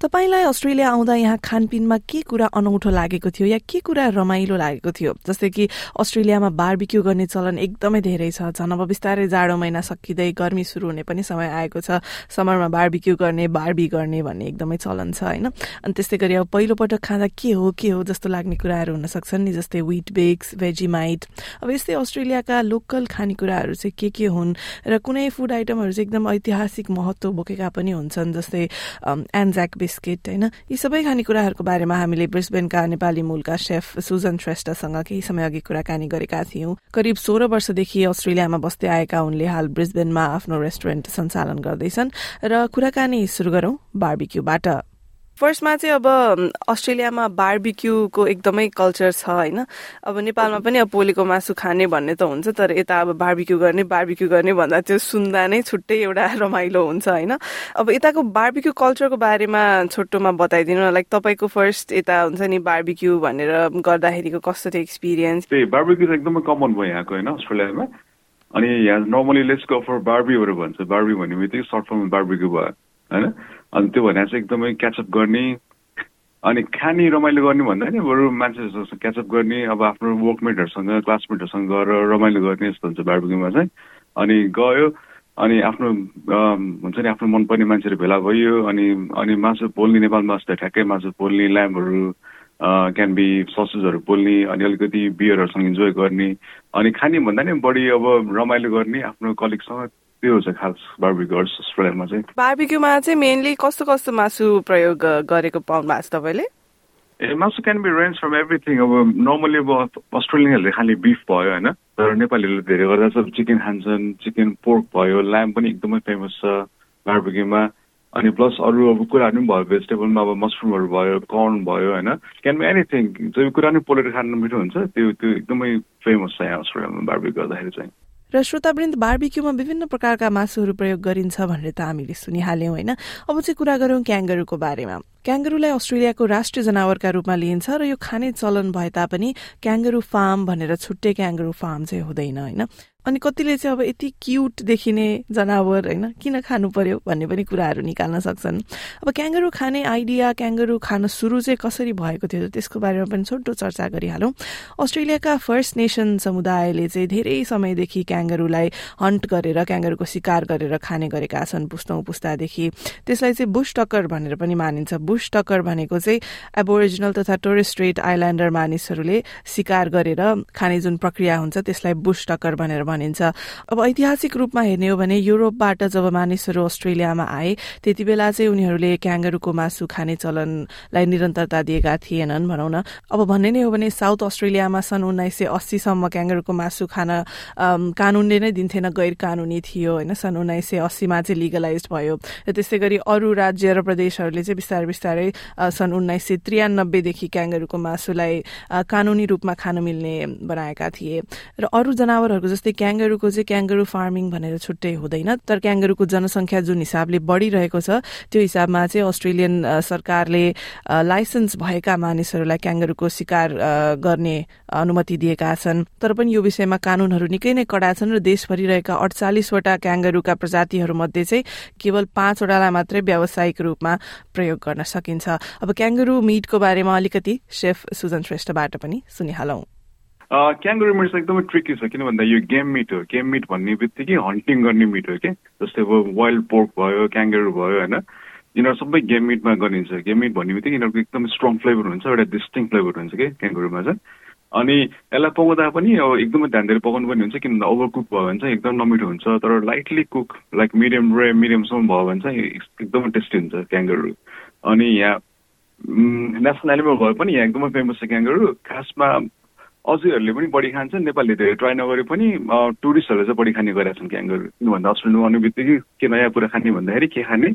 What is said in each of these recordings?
तपाईँलाई अस्ट्रेलिया आउँदा यहाँ खानपिनमा के कुरा अनौठो लागेको थियो या के कुरा रमाइलो लागेको थियो? जस्तै कि अस्ट्रेलियामा बारबिक्यू गर्ने चलन एकदमै धेरै छ। झन् अब बिस्तारै जाडो महिना सकिँदै गर्मी सुरु हुने पनि समय आएको छ। समरमा बारबिक्यू गर्ने बारबी गर्ने भन्ने एकदमै चलन छ होइन? अनि त्यस्तै गरी अब पहिलोपटक खाँदा के हो के हो जस्तो लाग्ने कुराहरू हुन सक्छन् नि जस्तै विट बेक्स भेजिमाइट अब यस्तै अस्ट्रेलियाका लोकल खानेकुराहरू चाहिँ के के हुन् र कुनै फुड आइटमहरू चाहिँ एकदम ऐतिहासिक महत्व बोकेका पनि हुन्छन् जस्तै एन्जाक बिस्किट होइन? यी सबै खानेकुराहरूको बारेमा हामीले ब्रिस्बेनका नेपाली मूलका सेफ सुजन श्रेष्ठसँग केही समय अघि कुराकानी गरेका थियौं। करिब सोह्र वर्षदेखि अस्ट्रेलियामा बस्दै आएका उनले हाल ब्रिस्बेनमा आफ्नो रेस्टुरेन्ट सञ्चालन गर्दैछन् र कुराकानी शुरू गरौं बार्बिक्यूबाट। फर्स्टमा चाहिँ अब अस्ट्रेलियामा बारबिक्यूको एकदमै कल्चर छ होइन? अब नेपालमा पनि अब पोलेको मासु खाने भन्ने त हुन्छ तर यता अब बारबिक्यू गर्ने बारबिक्यू गर्ने भन्दा त्यो सुन्दा नै छुट्टै एउटा रमाइलो हुन्छ होइन? अब यताको बारबिक्यू कल्चरको बारेमा छोटोमा बताइदिनु लाइक तपाईँको फर्स्ट यता हुन्छ नि बारबिक्यू भनेर गर्दाखेरिको कस्तो थियो एक्सपिरियन्स एकदमै कमन भयो यहाँको होइन अस्ट्रेलियामा? अनि यहाँ नर्मली लेट्स गो फर बार्बीहरू भन्छ बार्बी भन्ने बित्तिकै सर्ट फर्ममा बारबिक्यू भयो होइन? अनि त्यो भनेर चाहिँ एकदमै क्याचअप गर्ने अनि खाने रमाइलो गर्ने भन्दा नि बरु मान्छेहरूसँग क्याचअप गर्ने अब आफ्नो वर्कमेटहरूसँग क्लासमेटहरूसँग गएर रमाइलो गर्ने यस्तो हुन्छ बारबिक्यूमा चाहिँ। अनि गयो अनि आफ्नो हुन्छ नि आफ्नो मनपर्ने मान्छेहरू भेला भयो अनि अनि मासु पोल्ने नेपालमा जस्तै ठ्याक्कै मासु पोल्ने ल्याम्पहरू क्यान बी ससेसहरू पोल्ने अनि अलिकति बियरहरूसँग इन्जोय गर्ने अनि खाने भन्दा नि बढी अब रमाइलो गर्ने आफ्नो कलिगसँग त्यो छ खास बार्बिक्युर्स अस्ट्रेलियामा चाहिँ। बार्बिक्यूमा चाहिँ मेनली कस्तो कस्तो मासु प्रयोग गरेको पाउनु भएको छ तपाईँले? ए मासु can be range from everything अब नर्मली अब अस्ट्रेलियनहरूले खाने बिफ भयो होइन? तर नेपालीहरूले धेरै गर्दा चाहिँ चिकन खान्छन् चिकन पोर्क भयो ल्याम्प पनि एकदमै फेमस छ बार्बिक्यूमा अनि प्लस अरू अब कुराहरू पनि भयो भेजिटेबलमा अब मसरुमहरू भयो कर्न भयो होइन? क्यान बी एनिथिङ जो कुरा नै पोलेर खानु मिठो हुन्छ त्यो त्यो एकदमै फेमस छ यहाँ अस्ट्रेलियामा बार्बिक गर्दाखेरि चाहिँ। र श्रोतावृन्द बार्बिक्यूमा विभिन्न प्रकारका मासुहरू प्रयोग गरिन्छ भनेर त हामीले सुनिहाल्यौं होइन? अब चाहिँ कुरा गरौं क्याङ्गरूको बारेमा। क्याङ्गरूलाई अस्ट्रेलियाको राष्ट्रिय जनावरका रूपमा लिइन्छ र यो खाने चलन भए तापनि क्याङ्गरू फार्म भनेर छुट्टै क्याङ्गरू फार्म चाहिँ हुँदैन होइन? अनि कतिले चाहिँ अब यति क्युट देखिने जनावर होइन? किन खानु पर्यो भन्ने पनि कुराहरू निकाल्न सक्छन्। अब क्याङ्गरू खाने आइडिया क्याङ्गरू खान सुरु चाहिँ कसरी भएको थियो त्यसको बारेमा पनि छोटो चर्चा गरिहालौँ। अस्ट्रेलियाका फर्स्ट नेसन समुदायले चाहिँ धेरै समयदेखि क्याङ्गरूलाई हन्ट गरेर क्याङ्गरूको शिकार गरेर खाने गरेका छन् पुस्तौँ पुस्तादेखि। त्यसलाई चाहिँ बुश टक्कर भनेर पनि मानिन्छ। बुश टक्कर भनेको चाहिँ एबोरिजिनल तथा टोरिस्ट्रेट आइल्यान्डर मानिसहरूले शिकार गरेर खाने जुन प्रक्रिया हुन्छ त्यसलाई बुश टक्कर भनेर भनिन्छ। अब ऐतिहासिक रूपमा हेर्ने हो भने युरोपबाट जब मानिसहरू अस्ट्रेलियामा आए त्यति बेला चाहिँ उनीहरूले क्याङ्गरूको मासु खाने चलनलाई निरन्तरता दिएका थिएनन् भनौँ न। अब भन्ने नै हो भने साउथ अस्ट्रेलियामा सन् उन्नाइस सय अस्सीसम्म क्याङ्गरूको मासु खान कानूनले नै दिन्थेन गैर कानुनी थियो होइन। सन् उन्नाइस सय अस्सीमा चाहिँ लिगलाइज भयो। र त्यस्तै गरी अरू राज्य र प्रदेशहरूले चाहिँ बिस्तारै बिस्तारै सन् उन्नाइस सय त्रियानब्बेदेखि क्याङ्गरूको मासुलाई कानुनी रूपमा खान मिल्ने बनाएका थिए। र अरू जनावरहरूको जस्तै क्याङ्गरूको चाहिँ क्याङ्गरू फार्मिङ भनेर छुट्टै हुँदैन तर क्याङ्गरूको जनसङ्ख्या जुन हिसाबले बढिरहेको छ त्यो हिसाबमा चाहिँ अस्ट्रेलियन सरकारले लाइसेन्स भएका मानिसहरूलाई क्याङ्गरूको शिकार गर्ने अनुमति दिएका छन्। तर पनि यो विषयमा कानूनहरू निकै नै कडा छन् र देशभरि रहेका अडचालिसवटा क्याङ्गरूका प्रजातिहरू मध्ये चाहिँ केवल पाँचवटालाई मात्रै व्यावसायिक रूपमा प्रयोग गर्न सकिन्छ। अब क्याङ्गरू मिटको बारेमा अलिकति सेफ सुजन श्रेष्ठबाट पनि सुनिहालौं। क्याङ्गुरू मिट चाहिँ एकदमै ट्रिकी छ किन भन्दा यो गेम मिट हो। गेम मिट भन्ने बित्तिकै हन्टिङ गर्ने मिट हो कि? जस्तै अब वाइल्ड पोर्क भयो क्याङ्गुरू भयो होइन? यिनीहरू सबै गेम मिटमा गरिन्छ। गेम मिट भन्ने बित्तिकै यिनीहरूको एकदम स्ट्रङ फ्लेभर हुन्छ एउटा डिस्टिङ फ्लेभर हुन्छ कि क्याङ्गुरूमा चाहिँ। अनि यसलाई पकाउँदा पनि अब एकदमै ध्यान दिएर पकाउनु पनि हुन्छ किन भन्दा ओभर कुक भयो भने चाहिँ एकदम नमिठो हुन्छ तर लाइटली कुक लाइक मिडियम रे मिडियमसम्म भयो भने चाहिँ एकदमै टेस्टी हुन्छ क्याङ्गुरू। अनि यहाँ नेसनल एनिमल भए पनि यहाँ एकदमै फेमस छ क्याङ्गुरू खासमा अझैहरूले पनि बढी खान्छन् नेपालले धेरै ट्राई नगरे पनि टुरिस्टहरूले चाहिँ बढी खाने गरेका छन् क्याङ्गहरू किन भन्दा अस्ट्रेलिया आउने बित्तिकै के नयाँ कुरा खाने भन्दाखेरि के खाने?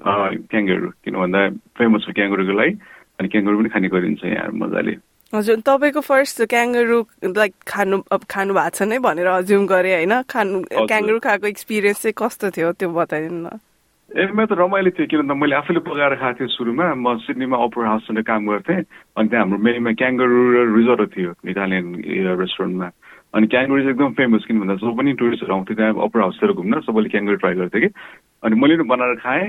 क्याङ्गहरू किन भन्दा फेमस छ क्याङ्गरुको लागि अनि क्याङ्गरू पनि खाने गरिन्छ यहाँ मजाले। हजुर तपाईँको फर्स्ट क्याङ्गरू लाइक खानु अब खानु भएको छ नै भनेर अज्युम गरेँ होइन। खानु क्याङ्गरू खाएको एक्सपिरियन्स चाहिँ कस्तो थियो त्यो बताइदिनु न। ए म त रमाइलो थियो किन भन्दा मैले आफैले पकाएर खाएको थिएँ सुरुमा म सिडनीमा अपर हाउसबाट काम गर्थेँ अनि त्यहाँ हाम्रो मेनुमा क्याङ्गरू र थियो इटालियन रेस्टुरेन्टमा अनि क्याङ्गुरी चाहिँ एकदम फेमस किन भन्दा जो पनि टुरिस्टहरू आउँथ्यो त्यहाँ अपर हाउसतिर घुम्न सबैले क्याङ्गुरी ट्राई गर्थ्यो कि अनि मैले पनि बनाएर खाएँ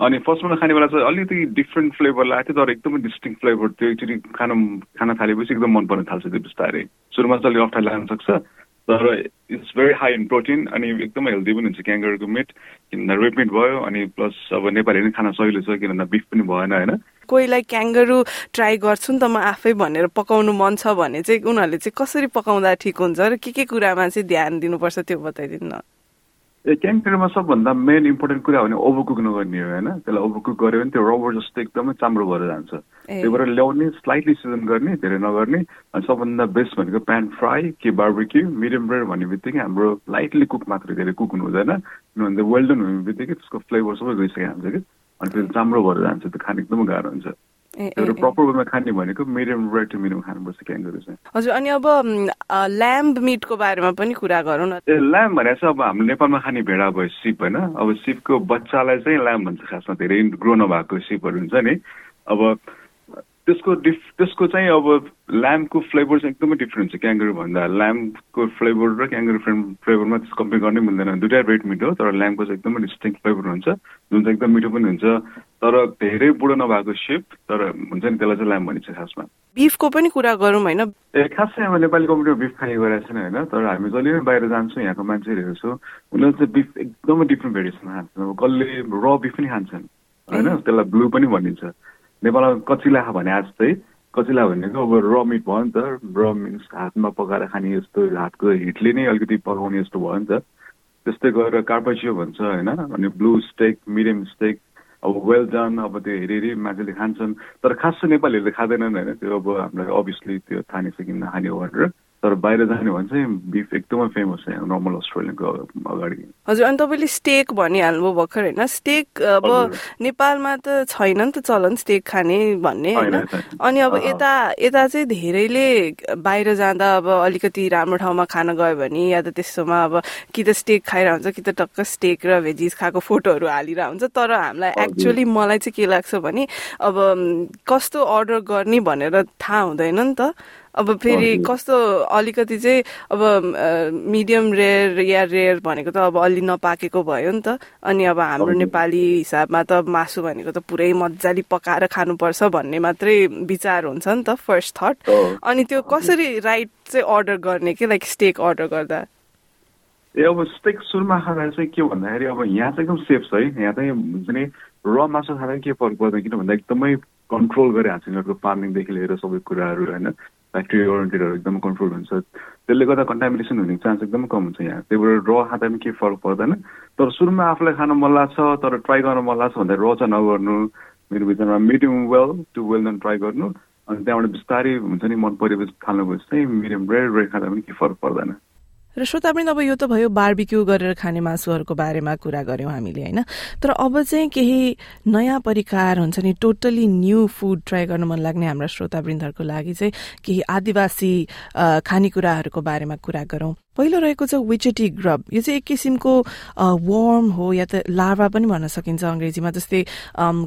अनि फर्स्टमा खाने बेला चाहिँ अलिकति डिफ्रेन्ट फ्लेभर लागेको थियो तर एकदमै डिस्टिङ फ्लेभर थियो एकचोटि खाना खाना थालेपछि एकदम मन पर्न थाल्छ त्यो बिस्तारै सुरुमा चाहिँ अलिक अप्ठ्यारो लाग्न सक्छ तर it's very high in protein अनि एकदमै हेल्दी पनि हुन्छ क्याङ्गरको मिट किन भन्दा रेड मिट भयो अनि प्लस अब नेपाली पनि खाना सहिलो छ किन भन्दा बिफ पनि भएन होइन कोहीलाई क्याङ्गरु ट्राई गर्छु नि त म आफै भनेर पकाउनु मन छ भने चाहिँ उनीहरूले चाहिँ कसरी पकाउँदा ठिक हुन्छ? र के के कुरामा चाहिँ ध्यान दिनुपर्छ त्यो बताइदिनु न। ए क्याङ्करमा सबभन्दा मेन इम्पोर्टेन्ट कुरा भने ओभरकुक नगर्ने हो होइन त्यसलाई ओभरकुक गऱ्यो भने त्यो रबर जस्तो एकदमै चाम्रो भएर जान्छ त्यही भएर ल्याउने स्लाइटली सिजन गर्ने धेरै नगर्ने अनि सबभन्दा बेस्ट भनेको प्यान फ्राई कि बार्बिक्यू मिडियम रेयर भन्ने बित्तिकै हाम्रो लाइटली कुक मात्रै धेरै कुक हुनु हुँदैन किनभने वेल्डन हुने बित्तिकै त्यसको फ्लेभर सबै गइसकेको हुन्छ कि अनि फेरि चाम्रो भएर जान्छ त्यो खाने एकदमै गाह्रो हुन्छ प्रपर वेमा खाने भनेको मिडियम रेड टु मिडियम खानुपर्छ क्याङ्गहरू चाहिँ हजुर अनि अब ल्याम्ब मिटको बारेमा पनि कुरा गरौँ न ए ल्याम्ब भनेर चाहिँ अब हाम्रो नेपालमा खाने भेडा भयो सिप होइन अब सिपको बच्चालाई चाहिँ ल्याम्ब भन्छ खासमा धेरै ग्रो नभएको सिपहरू हुन्छ नि अब त्यसको डिफ त्यसको चाहिँ अब ल्याम्पको फ्लेभर चाहिँ एकदमै डिफ्रेन्ट छ। क्याङ्गरू भन्दा ल्याम्पको फ्लेभर र क्याङ्गरू फ्लेभरमा त्यस कम्पेयर गर्नै मिल्दैन। दुइटा रेड मिट हो तर ल्याम्पको चाहिँ एकदमै डिस्टिङ फ्लेभर हुन्छ। जुन चाहिँ एकदम मिठो पनि हुन्छ। तर धेरै बुढो नभएको सेप तर हुन्छ नि त्यसलाई चाहिँ ल्याम्प भनिन्छ खासमा। बिफको पनि कुरा गरौँ होइन? ए खास चाहिँ अब नेपाली कम्युनिटीमा बिफ खाने गरेको छैन होइन। तर हामी जहिले पनि बाहिर जान्छौँ यहाँको मान्छेहरू हेर्छौँ उनीहरूले चाहिँ बिफ एकदमै डिफ्रेन्ट भेरिएसन खान्छन्। अब कसले र बिफ पनि खान्छन् होइन? त्यसलाई ब्लू पनि भनिन्छ। नेपालमा कचिला भने आज चाहिँ कचिला भनेको अब र मिट भयो नि त। र मिन्स हातमा पकाएर खाने जस्तो हातको हिटले नै अलिकति पकाउने जस्तो भयो नि त। त्यस्तै गरेर कार्पाचियो भन्छ होइन। अनि ब्लु स्टेक मिडियम स्टेक अब वेल डन अब त्यो हेरी हेरी मान्छेले खान्छन्। तर खास चाहिँ नेपालीहरूले खाँदैनन् होइन। त्यो अब हामीलाई अभियसली त्यो थाहा नै छ किन खाने भनेर। तर बाहिर जाने भने चाहिँ बिफ एकदमै फेमस छ नर्मल अस्ट्रेलियाको अगाडि। हजुर अनि तपाईँले स्टेक भनिहाल्नुभयो भर्खर होइन? स्टेक अब नेपालमा त छैन नि त चलन स्टेक खाने भन्ने होइन? अनि अब यता यता चाहिँ धेरैले बाहिर जाँदा अब अलिकति राम्रो ठाउँमा खान गयो भने या त त्यस्तोमा अब कि त स्टेक खाइरह हुन्छ कि त टक्क स्टेक र भेजिस खाएको फोटोहरू हालिरह हुन्छ तर हामीलाई एक्चुअली मलाई चाहिँ के लाग्छ भने अब कस्तो अर्डर गर्ने भनेर थाहा हुँदैन नि त। अब फेरि कस्तो अलिकति चाहिँ अब मिडियम रेयर या रेयर भनेको त अब अलि नपाकेको भयो नि त। अनि अब हाम्रो नेपाली हिसाबमा त मासु भनेको त पुरै मजाले पकाएर खानुपर्छ भन्ने मात्रै विचार हुन्छ नि त फर्स्ट थट अनि त्यो कसरी राइट चाहिँ अर्डर गर्ने कि लाइक स्टेक अर्डर गर्दा? ए अब स्टेक सुरुमा खाँदा चाहिँ के भन्दाखेरि अब यहाँ चाहिँ एकदम सेफ छ है। यहाँ चाहिँ हुन्छ नि र मासु खाँदा के फरक पर्दैन किन भन्दा एकदमै कन्ट्रोल गरिरहेको छ यिनीहरूको फार्मिङदेखि लिएर सबै कुराहरू होइन? फ्याक्ट्री ओरिएन्टेडहरू एकदम कन्ट्रोल हुन्छ। त्यसले गर्दा कन्टामिनेसन हुने चान्स एकदमै कम हुन्छ यहाँ। त्यही भएर र खाँदा पनि केही फरक पर्दैन। तर सुरुमा आफूलाई खान मन लाग्छ तर ट्राई गर्न मन लाग्छ भन्दा र चाहिँ नगर्नु। मेरो विचारमा medium well to well then try गर्नु। अनि त्यहाँबाट बिस्तारै हुन्छ नि मन परेपछि थाल्नु चाहिँ मिडियम रेड रेड खाँदा पनि केही फरक पर्दैन। र अब यो त भयो बार्बिक्यू गरेर खाने मासुहरूको बारेमा कुरा गर्यौँ हामीले होइन? तर अब चाहिँ केही नयाँ परिकार हुन्छ नि टोटली न्यू फुड ट्राई गर्न मन लाग्ने हाम्रा श्रोतावृन्दहरूको लागि चाहिँ केही आदिवासी खानेकुराहरूको बारेमा कुरा गरौँ। पहिलो रहेको छ विचेटी ग्रब यो चाहिँ एक किसिमको वर्म हो या त लार्भा पनि भन्न सकिन्छ अङ्ग्रेजीमा जस्तै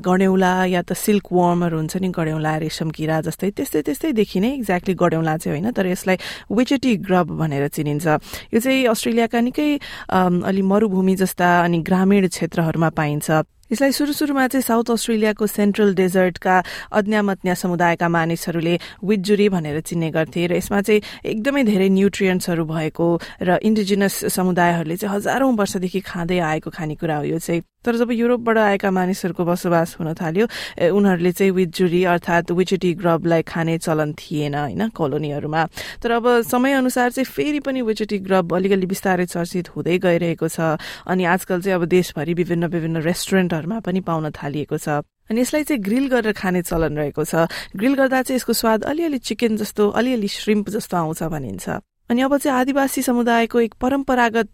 गड्यौला या त सिल्क वर्महरू हुन्छ नि गड्यौला रेशम किरा जस्तै। त्यस्तै त्यस्तैदेखि नै एक्ज्याक्टली गड्यौला चाहिँ होइन तर यसलाई विचेटी ग्रब भनेर चिनिन्छ। यो चाहिँ अस्ट्रेलियाका निकै अलि मरुभूमि जस्ता अनि ग्रामीण क्षेत्रहरूमा पाइन्छ। यसलाई सुरु सुरुमा चाहिँ साउथ अस्ट्रेलियाको सेन्ट्रल डेजर्टका अज्ञामत्न्या समुदायका मानिसहरूले विजुरी भनेर चिन्ने गर्थे र यसमा चाहिँ एकदमै धेरै न्युट्रियन्ट्सहरू भएको र इन्डिजिनस समुदायहरूले चाहिँ हजारौं वर्षदेखि खाँदै आएको खानेकुरा हो यो चाहिँ। तर जब युरोपबाट आएका मानिसहरूको बसोबास हुन थाल्यो उनीहरूले चाहिँ विजुरी अर्थात् विचेटी ग्रबलाई खाने चलन थिएन होइन कोलोनीहरूमा। तर अब समयअनुसार चाहिँ फेरि पनि विचेटी ग्रब अलिकति बिस्तारै चर्चित हुँदै गइरहेको छ अनि आजकल चाहिँ अब देशभरि विभिन्न विभिन्न रेस्टुरेन्टहरूमा पनि पाउन थालिएको छ। अनि यसलाई चाहिँ ग्रिल गरेर खाने चलन रहेको छ। ग्रिल गर्दा चाहिँ यसको स्वाद अलिअलि चिकन जस्तो अलिअलि श्रिम्प जस्तो आउँछ भनिन्छ। अनि अब चाहिँ आदिवासी समुदायको एक परम्परागत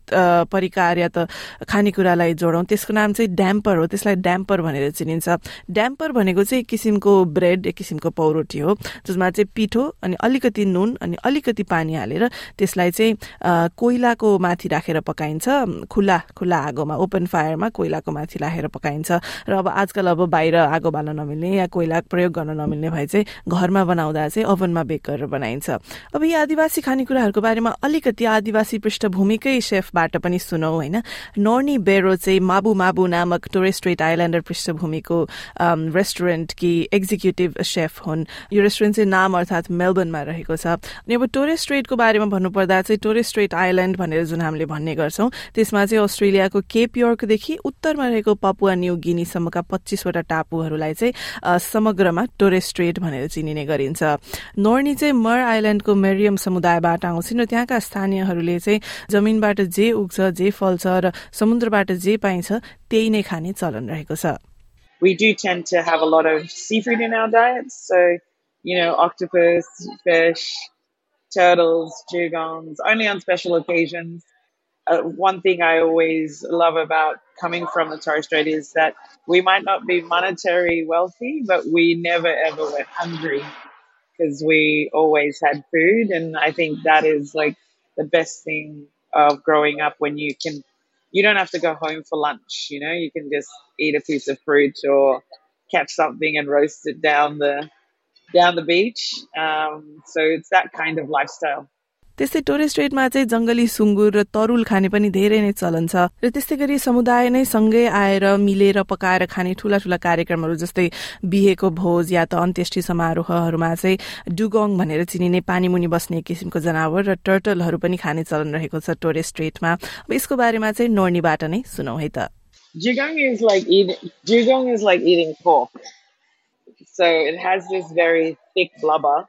परिकार या त खानेकुरालाई जोडौँ। त्यसको नाम चाहिँ ड्याम्पर हो। त्यसलाई ड्याम्पर भनेर चिनिन्छ। ड्याम्पर भनेको चाहिँ एक किसिमको ब्रेड एक किसिमको पौरोटी हो जसमा चाहिँ पिठो अनि अलिकति नुन अनि अलिकति पानी हालेर त्यसलाई चाहिँ कोइलाको माथि राखेर पकाइन्छ। खुल्ला खुल्ला आगोमा ओपन फायरमा कोइलाको माथि राखेर पकाइन्छ। र अब आजकल अब बाहिर आगो बाल्न नमिल्ने या कोइला प्रयोग गर्न नमिल्ने भए चाहिँ घरमा बनाउँदा चाहिँ ओभनमा बेक गरेर बनाइन्छ। अब यी आदिवासी खानेकुराहरूको बारेमा अलिकति आदिवासी पृष्ठभूमिकै सेफबाट पनि सुनौ होइन? नर्नी बेरो चाहिँ माबु माबु नामक टोरेस्ट्रेट आइल्यान्डर पृष्ठभूमिको रेस्टुरेन्ट कि एक्जिक्युटिभ सेफ हुन्। यो रेस्टुरेन्ट चाहिँ नाम अर्थात् मेलबर्नमा रहेको छ। अनि अब टोरेस्ट्रेटको बारेमा भन्नुपर्दा चाहिँ टोरेस्ट्रेट आइल्यान्ड भनेर जुन हामीले भन्ने गर्छौं त्यसमा चाहिँ अस्ट्रेलियाको केप योर्कदेखि उत्तरमा रहेको पपुवा न्यू गिनीसम्मका पच्चीसवटा टापुहरूलाई चाहिँ समग्रमा टोरेस्ट्रेट भनेर चिनिने गरिन्छ। नोर्नी चाहिँ मर आइल्याण्डको मेरियम समुदायबाट आउँछन् र त्यहाँका स्थानीयहरूले चाहिँ जमिनबाट जे उग्छ जे फल्छ र समुद्रबाट जे पाइन्छ त्यही नै खाने चलन रहेको छ We do tend to have a lot of seafood in our diets, so you know, octopus, fish, turtles, dugongs, only on special occasions. Uh, one thing I always love about coming from the Torres Strait is that we might not be monetary wealthy, but we never ever went hungry because we always had food. And I think that is like the best thing of growing up when you can, you don't have to go home for lunch, you know, you can just eat a piece of fruit or catch something and roast it down the, down the beach. Um, so it's that kind of lifestyle. त्यस्तै टोरेस्ट्रेटमा चाहिँ जंगली सुँगुर र तरुल खाने पनि धेरै नै चलन छ। र त्यस्तै गरी समुदाय नै सँगै आएर मिलेर पकाएर खाने ठूला ठूला कार्यक्रमहरू जस्तै बिहेको भोज या त अन्त्येष्टि समारोहहरूमा चाहिँ डुगोङ भनेर चिनिने पानी मुनि बस्ने किसिमको जनावर र टर्टलहरू पनि खाने चलन रहेको छ टोरेस्ट्रेटमा अब यसको बारेमा चाहिँ नोर्नीबाट नै सुनौ है त. So it has this very thick blubber.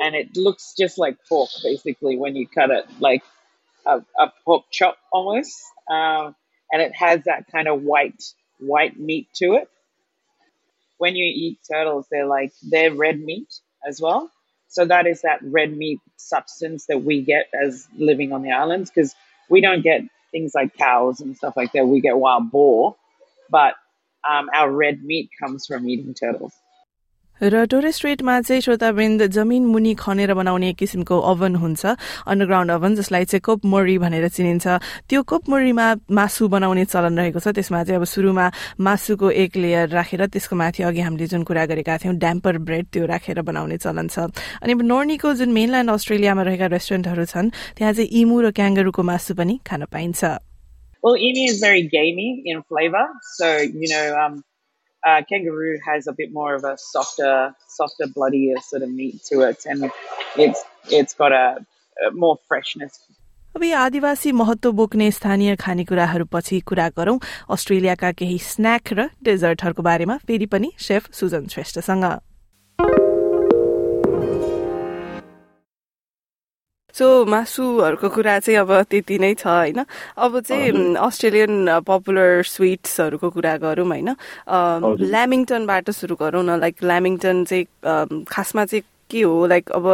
And it looks just like pork basically when you cut it, like a, a pork chop almost. Um, and it has that kind of white white meat to it. When you eat turtles, they're like they're red meat as well. So that is that red meat substance that we get as living on the islands because we don't get things like cows and stuff like that. We get wild boar, but um, our red meat comes from eating turtles. र टोरेस्ट्रेटमा चाहिँ श्रोतावृन्द जमिन मुनि खनेर बनाउने किसिमको oven हुन्छ। Underground oven जसलाई चाहिँ कोपमोरी भनेर चिनिन्छ। त्यो कोपमोरीमा मासु बनाउने चलन रहेको छ। त्यसमा चाहिँ अब सुरुमा मासुको एक लेयर राखेर त्यसको माथि अघि हामीले जुन कुरा गरेका थियौँ ड्याम्पर ब्रेड त्यो राखेर बनाउने चलन छ। अनि नोर्नीको जुन मेनल्यान्ड अस्ट्रेलियामा रहेका रेस्टुरेन्टहरू छन् त्यहाँ चाहिँ इमु र क्याङ्गरूको मासु पनि खान पाइन्छ। Well, emu is very gamey in flavor. So, you know, um, uh, kangaroo has a bit more of a softer, softer, bloodier sort of meat to it, and it's it's got a, a more freshness. अब यी आदिवासी महत्व बोक्ने स्थानीय खानेकुराहरू पछि कुरा गरौं अस्ट्रेलियाका केही स्न्याक र डेजर्टहरूको बारेमा फेरि पनि शेफ सुजन श्रेष्ठसँग सो मासुहरूको कुरा चाहिँ अब त्यति नै छ होइन? अब चाहिँ अस्ट्रेलियन पपुलर स्विट्सहरूको कुरा गरौँ होइन? ल्यामिङटनबाट सुरु गरौँ न लाइक ल्यामिङटन चाहिँ खासमा चाहिँ के हो लाइक अब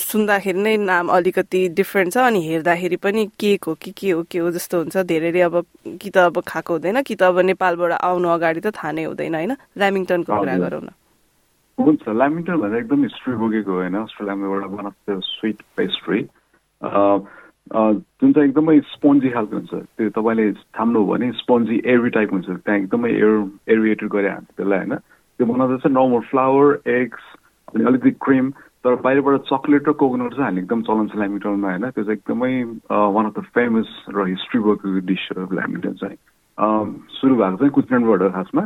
सुन्दाखेरि नै नाम अलिकति डिफ्रेन्ट छ अनि हेर्दाखेरि पनि केक हो कि के हो के हो जस्तो हुन्छ। धेरैले अब कि त अब खाएको हुँदैन कि त अब नेपालबाट आउनु अगाडि त थाहा नै हुँदैन होइन? ल्यामिङटनको कुरा गरौँ न। हुन्छ ल्यामिन्टन भनेर एकदम हिस्ट्री बोकेको होइन अस्ट्रेलियामा एउटा one of the sweet pastry जुन चाहिँ एकदमै स्पोन्जी खालको हुन्छ त्यो तपाईँले थाम्नु भने स्पोन्जी एरी टाइप हुन्छ त्यहाँ एकदमै एयर एरिएटेड गरे हान्छ त्यसलाई होइन? त्यो बनाउँदा चाहिँ नर्मल फ्लावर एग्स अनि अलिकति क्रिम तर बाहिरबाट चक्लेट र कोकोनट चाहिँ हाल्ने एकदम चलन छ ल्यामिटनमा होइन? त्यो चाहिँ एकदमै वान अफ द फेमस र हिस्ट्री बोकेको डिस हो ल्यामिटन चाहिँ। सुरु भएको चाहिँ कुचबिहारबाट खासमा।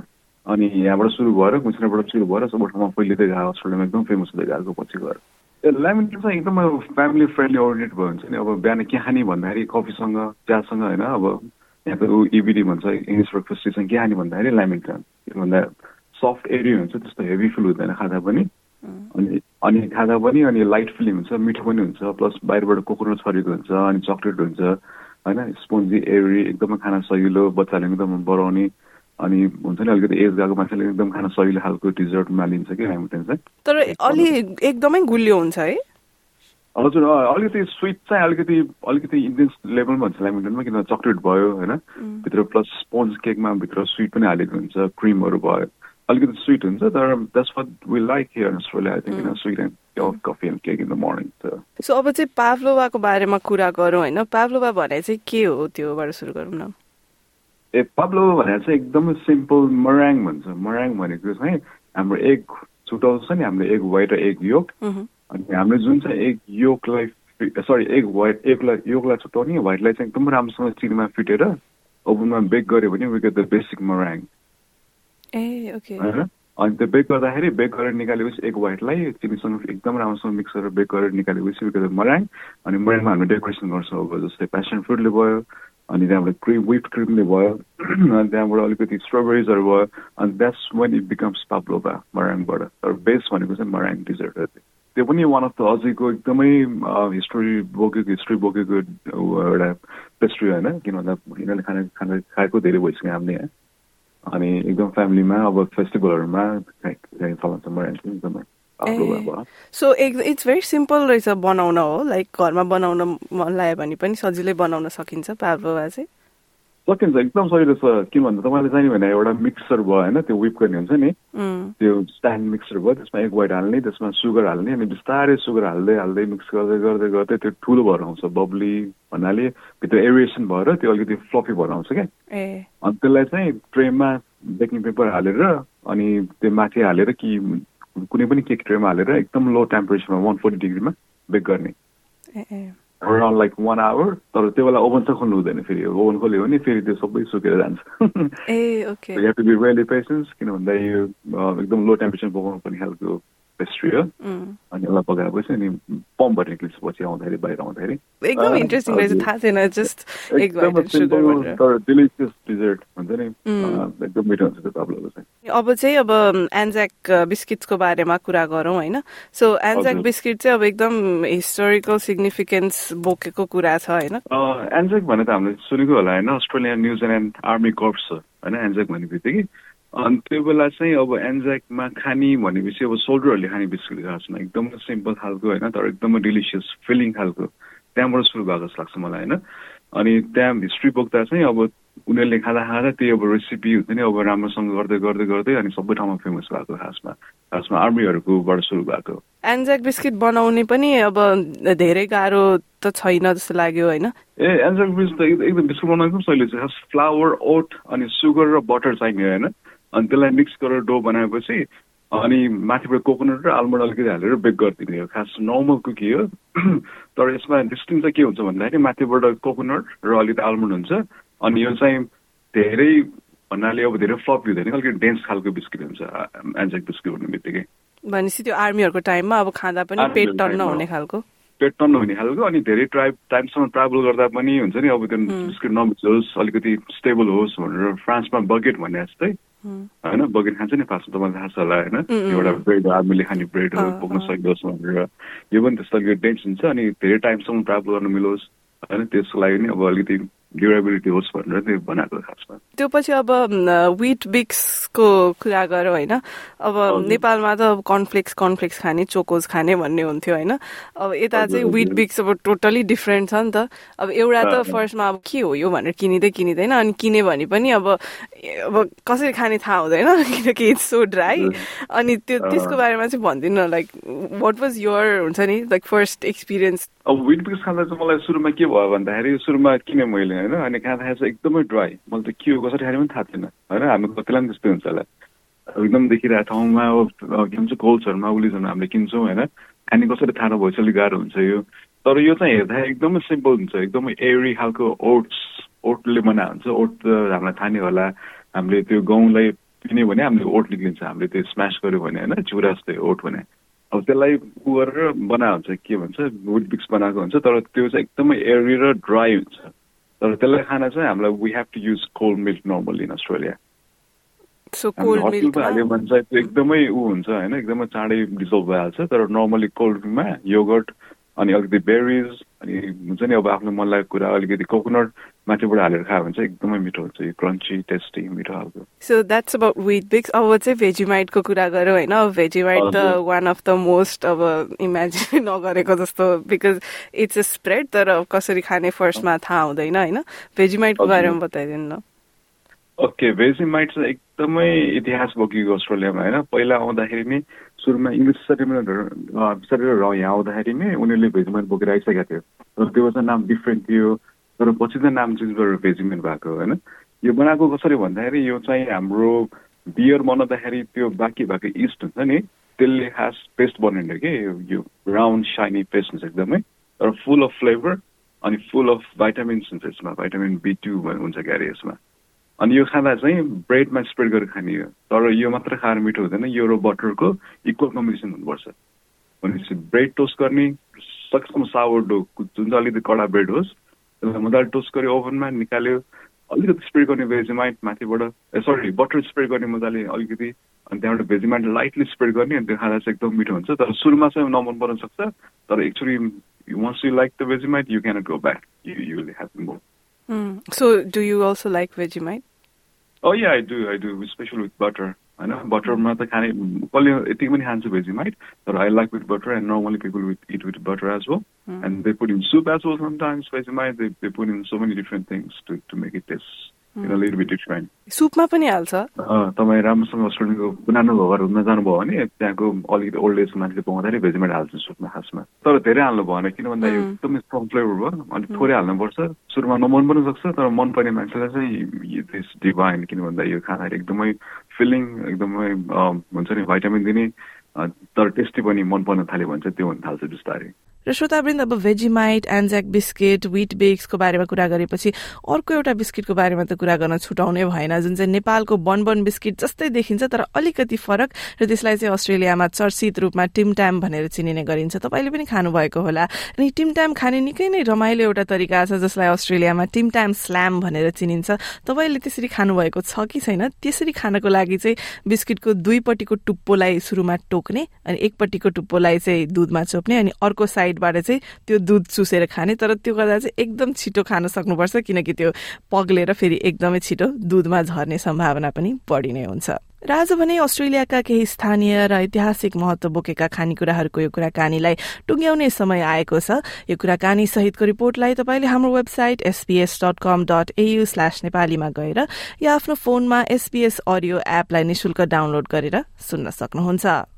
अनि यहाँबाट सुरु भएर कुचनाबाट सुरु भएर सबै ठाउँमा फैलिँदै गएको अस्ट्रेलियामा एकदम फेमस हुँदै गएको पछि गएर। ल्यामिनेट चाहिँ एकदमै फ्यामिली फ्रेन्डली ओरिएन्टेड भयो भने चाहिँ अब बिहान के खाने भन्दाखेरि कफीसँग चियासँग होइन अब यहाँ त इबिडी भन्छ इङ्ग्लिस ब्रेकफास्टसँग के खाने भन्दाखेरि ल्यामिन्टन त्योभन्दा सफ्ट एरिया हुन्छ त्यस्तो हेभी फिल हुँदैन खाँदा पनि। अनि अनि खाँदा पनि अनि लाइट फिलिङ हुन्छ मिठो पनि हुन्छ प्लस बाहिरबाट कोकोनट छरेको हुन्छ अनि चक्लेट हुन्छ होइन स्पोन्जी एरी एकदमै खाना सजिलो बच्चाले एकदम बढाउने। अनि हुन्छ नि अलिकति एज गएको मान्छेले एकदम खान सजिलो खालको डिजर्टमा लिन्छ कि ह्यामिल्टन चाहिँ। तर अलि एकदमै गुलियो हुन्छ है? हजुर अलिकति स्विट चाहिँ अलिकति अलिकति इन्टेन्स लेभलमा हुन्छ ल्यामिटनमा किन चक्लेट भयो होइन? भित्र प्लस स्पोन्ज केकमा भित्र स्विट पनि हालेको हुन्छ क्रिमहरू भयो। अलिकति स्विट हुन्छ तर that's what we like here Australia I think sweet and coffee and cake in the morning so अब चाहिँ पाभलोवाको बारेमा कुरा गरौँ होइन? पाभलोवा भने चाहिँ के हो त्योबाट सुरु गरौँ न? ए पाब्लो भनेर चाहिँ एकदमै सिम्पल मराङ भन्छ। मराङ भनेको चाहिँ हाम्रो एग छुटाउँछ नि हाम्रो एग वाइट र एग योक अनि हामीले जुन चाहिँ एग योकलाई सरी एग व्हाइट एगलाई योगलाई छुट्याउने व्हाइटलाई चाहिँ एकदम राम्रोसँग चिनीमा फिटेर ओभनमा बेक गऱ्यो भने we get the basic meringue A okay. अनि त्यो बेक गर्दाखेरि बेक गरेर निकालेपछि एक व्हाइटलाई चिनीसँग एकदम राम्रोसँग मिक्स गरेर बेक गरेर निकालेपछि वी गेट मराङ अनि मराङमा हामीले डेकोरेसन गर्छौँ अब जस्तै पेसन फ्रुटले भयो। अनि त्यहाँबाट क्रिम विप क्रिमले भयो अनि त्यहाँबाट अलिकति स्ट्रबेरिजहरू भयो अनि that's when it becomes pavlova मराङबाट तर बेस भनेको चाहिँ मराङ डिजर्ट त्यो. पनि वान अफ द अझैको एकदमै हिस्टोरी बोकेको हिस्ट्री बोकेको एउटा पेस्ट्री होइन? किन भन्दा यिनीहरूले खाना खाना खाएको धेरै भइसक्यो हामीले यहाँ अनि एकदम फ्यामिलीमा अब फेस्टिभलहरूमा चलाउँछ मराङ एकदमै। सो इट्स भेरी सिम्पल रहेछ बनाउन हो लाइक घरमा बनाउन मन लाग्यो भने पनि सजिलै बनाउन सकिन्छ पाभोवा चाहिँ। सकिन्छ एकदम सजिलो छ। किन भन्दा तपाईँले चाहियो भने एउटा मिक्सर भयो होइन त्यो विप गर्ने हुन्छ नि। त्यो स्ट्यान्ड मिक्सर भयो त्यसमा एक वाइट हाल्ने त्यसमा सुगर हाल्ने अनि बिस्तारै सुगर हाल्दै हाल्दै मिक्स गर्दै गर्दै गर्दै त्यो ठुलो भएर आउँछ बब्ली भन्नाले। भित्र एरिएसन भएर त्यो अलिकति फ्लफी भएर आउँछ क्या। अनि त्यसलाई चाहिँ ट्रेमा बेकिङ पेपर हालेर अनि त्यो माथि हालेर कि कुनै पनि केक ट्रेमा हालेर एकदम लो टेम्परेचरमा वान फोर्टी डिग्रीमा बेक गर्ने। अराउन्ड लाइक वान आवर तर त्यो बेला ओभन चाहिँ खोल्नु हुँदैन फेरि। ओभन खोल्यो भने फेरि त्यो सबै सुकेर जान्छ। ए okay. You have to be really patience किन भन्दा यो एकदम लो टेम्परेचर पकाउनु पर्ने खालको पेस्ट्री हो। अनि यसलाई पकाएपछि अनि पम्पबाट निक्लिन्छ पछि आउँदाखेरि बाहिर आउँदाखेरि। एकदम इन्ट्रेस्टिङ रहेछ। थाहा छैन जस्ट तर डिलिसियस डिजर्ट हुन्छ नि। एकदम मिठो हुन्छ त्यो चाहिँ। अब चाहिँ अब एन्ज्याक बिस्किट्सको बारेमा कुरा गरौँ होइन? सो एन्ज्याक हजुर। बिस्किट चाहिँ अब एकदम हिस्टोरिकल सिग्निफिकेन्स बोकेको कुरा छ होइन? एन्जेक भने त हामीले सुनेको होला होइन? अस्ट्रेलियन न्युजिल्यान्ड आर्मी कर्प्स छ होइन? एन्जेक भन्ने बित्तिकै। अनि त्यो बेला चाहिँ अब एन्जेकमा खाने भनेपछि अब सोल्डरहरूले खाने बिस्कुट खासमा एकदमै सिम्पल खालको होइन तर एकदमै डिलिसियस फिलिङ खालको। त्यहाँबाट सुरु भएको जस्तो लाग्छ मलाई होइन? अनि त्यहाँ हिस्ट्री बोक्दा चाहिँ अब उनीहरूले खाँदा खाँदा त्यही अब रेसिपी हुन्छ नि अब राम्रोसँग गर्दै गर्दै गर्दै अनि सबै ठाउँमा फेमस भएको खासमा खासमा आर्मीहरूकोबाट सुरु भएको। एन्ज्याक बिस्किट बनाउने पनि अब धेरै गाह्रो त छैन जस्तो लाग्यो होइन? ए एन्जल ब्रिज त एकदम बिस्कुट बनाउनु सजिलो छ। फ्लावर ओट अनि सुगर र बटर चाहिने होइन? अनि त्यसलाई मिक्स गरेर डो बनाएपछि अनि माथिबाट कोकोनट र आलमन्ड अलिकति हालेर बेक गरिदिने हो। खास नर्मल कुकी हो। तर यसमा डिस्टिङ चाहिँ के हुन्छ भन्दाखेरि माथिबाट कोकोनट र अलिकति आलमन्ड हुन्छ। अनि यो चाहिँ धेरै भन्नाले अब धेरै फ्लप हुँदैन अलिकति डेन्स खालको बिस्किट हुन्छ एन्जेक बिस्किट भन्ने बित्तिकै। भनेपछि त्यो आर्मीहरूको टाइममा अब खाँदा पनि पेट टन्न टाइममा। हुने खालको। पेट टन्न हुने खालको अनि धेरै ट्राइब टाइमसम्म ट्राभल गर्दा पनि हुन्छ नि अब त्यो बिस्किट नमिचोस् अलिकति स्टेबल होस् भनेर फ्रान्समा बकेट भने जस्तै। होइन बकेट खान्छ नि फास्ट तपाईँलाई थाहा छ होला होइन? एउटा ब्रेड आर्मीले खाने ब्रेड हो अँ, बोक्न। सकियोस् भनेर। यो पनि त्यस्तो अलिकति डेन्स हुन्छ अनि धेरै टाइमसम्म ट्राभल गर्न मिलोस् होइन? त्यसको लागि नि अब अलिकति ड्युरेबिलिटी होस् भनेर त्यो बनाएको खासमा। त्यो पछि अब विट बिक्सको कुरा गरौँ होइन। अब नेपालमा त अब कर्नफ्लेक्स कर्नफ्लेक्स खाने चोकोज खाने भन्ने हुन्थ्यो होइन। अब यता चाहिँ विट। बिक्स अब टोटली डिफ्रेन्ट छ नि त। अब एउटा त। फर्स्टमा अब के हो यो भनेर किनिँदै किनिँदैन अनि किने भने पनि अब अब कसरी खाने थाहा हुँदैन किनकि इट्स सो ड्राई अनि त्यो त्यसको बारेमा चाहिँ भनिदिनु न लाइक वाट वाज योर हुन्छ नि लाइक फर्स्ट एक्सपिरियन्स अब विट बिक्स खाँदा चाहिँ मलाई सुरुमा के भयो भन्दाखेरि सुरुमा किने मैले। होइन? अनि खाँदाखेरि चाहिँ एकदमै ड्राई मैले त के हो कसरी खाने पनि थाहा थिएन। होइन? हामी कतिलाई पनि त्यस्तै हुन्छ होला। एकदम देखिरहेको ठाउँमा के भन्छ कोल्सहरूमा उलिसहरूमा हामीले किन्छौँ होइन? खाने कसरी थाहा नभएपछि अलिक गाह्रो हुन्छ यो। तर यो चाहिँ हेर्दा एकदमै सिम्पल हुन्छ। एकदमै एरी खालको ओट्स ओटले बनाएको हुन्छ। ओट त हामीलाई थाहा नै होला। हामीले त्यो गहुँलाई पिन्यो भने हामीले ओट निक्लिन्छ। हामीले त्यो स्म्यास गऱ्यो भने होइन? चिउरा जस्तै ओट भने। अब त्यसलाई उ गरेर बनाएको हुन्छ के भन्छ? वुड बिक्स बनाएको हुन्छ। तर त्यो चाहिँ एकदमै एरी र ड्राई हुन्छ। तर त्यसलाई खान चाहिँ हामीलाई we have to use cold milk normally in Australia मिल्कमा हाल्यो मिल्कमा भने चाहिँ त्यो एकदमै ऊ हुन्छ होइन एकदमै चाँडै डिजल्भ भइहाल्छ तर नर्मली कोल्ड ड्रिङ्कमा योगर्ट अनि अलिकति बेरिज अनि हुन्छ नि अब आफ्नो मन लागेको कुरा अलिकति कोकोनट माथिबाट हालेर खायो भने चाहिँ एकदमै मिठो हुन्छ। यो क्रन्ची टेस्टी मिठो खालको। So that's about Weetbix अब चाहिँ भेजिमाइटको कुरा गरौँ होइन। अब भेजिमाइट त। वान अफ द मोस्ट अब इमेजिन नगरेको जस्तो बिकज इट्स अ स्प्रेड तर अब कसरी खाने फर्स्टमा थाहा हुँदैन होइन। भेजिमाइटको। बारेमा बताइदिनु न ओके भेजिमाइट चाहिँ एकदमै इतिहास बोकेको अस्ट्रेलियामा होइन। पहिला आउँदाखेरि नै सुरुमा इङ्ग्लिस सेटेलमेन्टहरू सेटेलरहरू यहाँ आउँदाखेरि नै उनीहरूले भेजिमाइट बोकेर आइसकेको थियो। तर त्यो चाहिँ नाम डिफ्रेन्ट थियो तर पछि चाहिँ नाम चेन्ज गरेर भेजिमेन्ट भएको होइन? यो बनाएको कसरी भन्दाखेरि यो चाहिँ हाम्रो बियर बनाउँदाखेरि त्यो बाँकी भएको इस्ट हुन्छ नि त्यसले खास पेस्ट बनाउने कि यो- राउन्ड साइनी पेस्ट हुन्छ एकदमै तर फुल अफ फ्लेभर अनि फुल अफ भाइटामिन्स हुन्छ यसमा भाइटामिन बी टू हुन्छ क्यारे यसमा। अनि यो खाँदा चाहिँ ब्रेडमा स्प्रेड गरेर खाने हो तर यो मात्र खाएर मिठो हुँदैन यो र बटरको इक्वल कम्बिनेसन हुनुपर्छ भनेपछि ब्रेड टोस्ट गर्ने सकेसम्म सावर डो जुन चाहिँ अलिकति कडा ब्रेड होस् त्यसलाई मजाले टोस्ट गऱ्यो ओभनमा निकाल्यो अलिकति स्प्रेड गर्ने भेजिमाइट माथिबाट ए सरी बटर स्प्रेड गर्ने मजाले अलिकति अनि त्यहाँबाट भेजिमाइट लाइटली स्प्रेड गर्ने अनि त्यो खाँदा चाहिँ एकदम मिठो हुन्छ तर सुरुमा चाहिँ नमन पर्न सक्छ तर actually the Vegemite, you cannot go back. You you will have more. Mm. So, do you also like Vegemite? Oh yeah, I do. I do, especially with butter. I know बटरमा त खाने कसले यतिकै पनि खान्छ भेजिमाइट तर I like with butter and normally people with it with butter as well and they put in soup as well sometimes Vegemite they they put in so many different things to to make it taste सुपमा पनि हाल्छ? तपाईँ राम्रोसँग अस्ट्रेलियाको पुरानो घर घुम्न जानुभयो भने त्यहाँको अलिकति ओल्ड एज मान्छेले पाउँदाखेरि भेजिमेट हाल्छ सुपमा खासमा तर धेरै हाल्नु भएन किन भन्दा यो एकदमै स्ट्रङ फ्लेभर भयो अनि थोरै हाल्नुपर्छ। सुरुमा नमन पनि सक्छ तर मन पर्ने मान्छेलाई चाहिँ डिभाइन किन भन्दा यो खाँदाखेरि एकदमै फिलिङ एकदमै हुन्छ नि भाइटामिन दिने तर टेस्टी पनि मन पर्न थाल्यो भने चाहिँ त्यो हुन थाल्छ बिस्तारै। र श्रोतावृन्द अब भेजिमाइट एन्ज्याक बिस्किट विट बेक्सको बारेमा कुरा गरेपछि अर्को एउटा बिस्किटको बारेमा त कुरा गर्न छुटाउनै भएन। जुन चाहिँ नेपालको बनबन बिस्किट जस्तै देखिन्छ तर अलिकति फरक र त्यसलाई चाहिँ अस्ट्रेलियामा चर्चित रूपमा टिम टाइम भनेर चिनिने गरिन्छ। तपाईँले पनि खानुभएको होला। अनि टिम टाइम खाने निकै नै रमाइलो एउटा तरिका छ जसलाई अस्ट्रेलियामा टिम टाइम स्ल्याम भनेर चिनिन्छ। तपाईँले त्यसरी खानुभएको छ कि छैन त्यसरी खानको लागि चाहिँ बिस्किटको दुईपट्टिको टुप्पोलाई सुरुमा टोक्ने अनि एकपट्टिको टुप्पोलाई चाहिँ दुधमा चोप्ने अनि अर्को साइड साइडबाट चाहिँ त्यो दुध चुसेर खाने तर त्यो गर्दा चाहिँ एकदम छिटो खान सक्नुपर्छ किनकि त्यो पग्लेर फेरि एकदमै छिटो दुधमा झर्ने सम्भावना पनि बढी नै हुन्छ। र आज भने अस्ट्रेलियाका केही स्थानीय र ऐतिहासिक महत्व बोकेका खानेकुराहरूको यो कुराकानीलाई टुङ्ग्याउने समय आएको छ। यो कुराकानी सहितको रिपोर्टलाई तपाईँले हाम्रो website SBS dot com dot AU slash नेपालीमा गएर या आफ्नो फोनमा एसपीएस अडियो एपलाई निशुल्क डाउनलोड गरेर सुन्न सक्नुहुन्छ।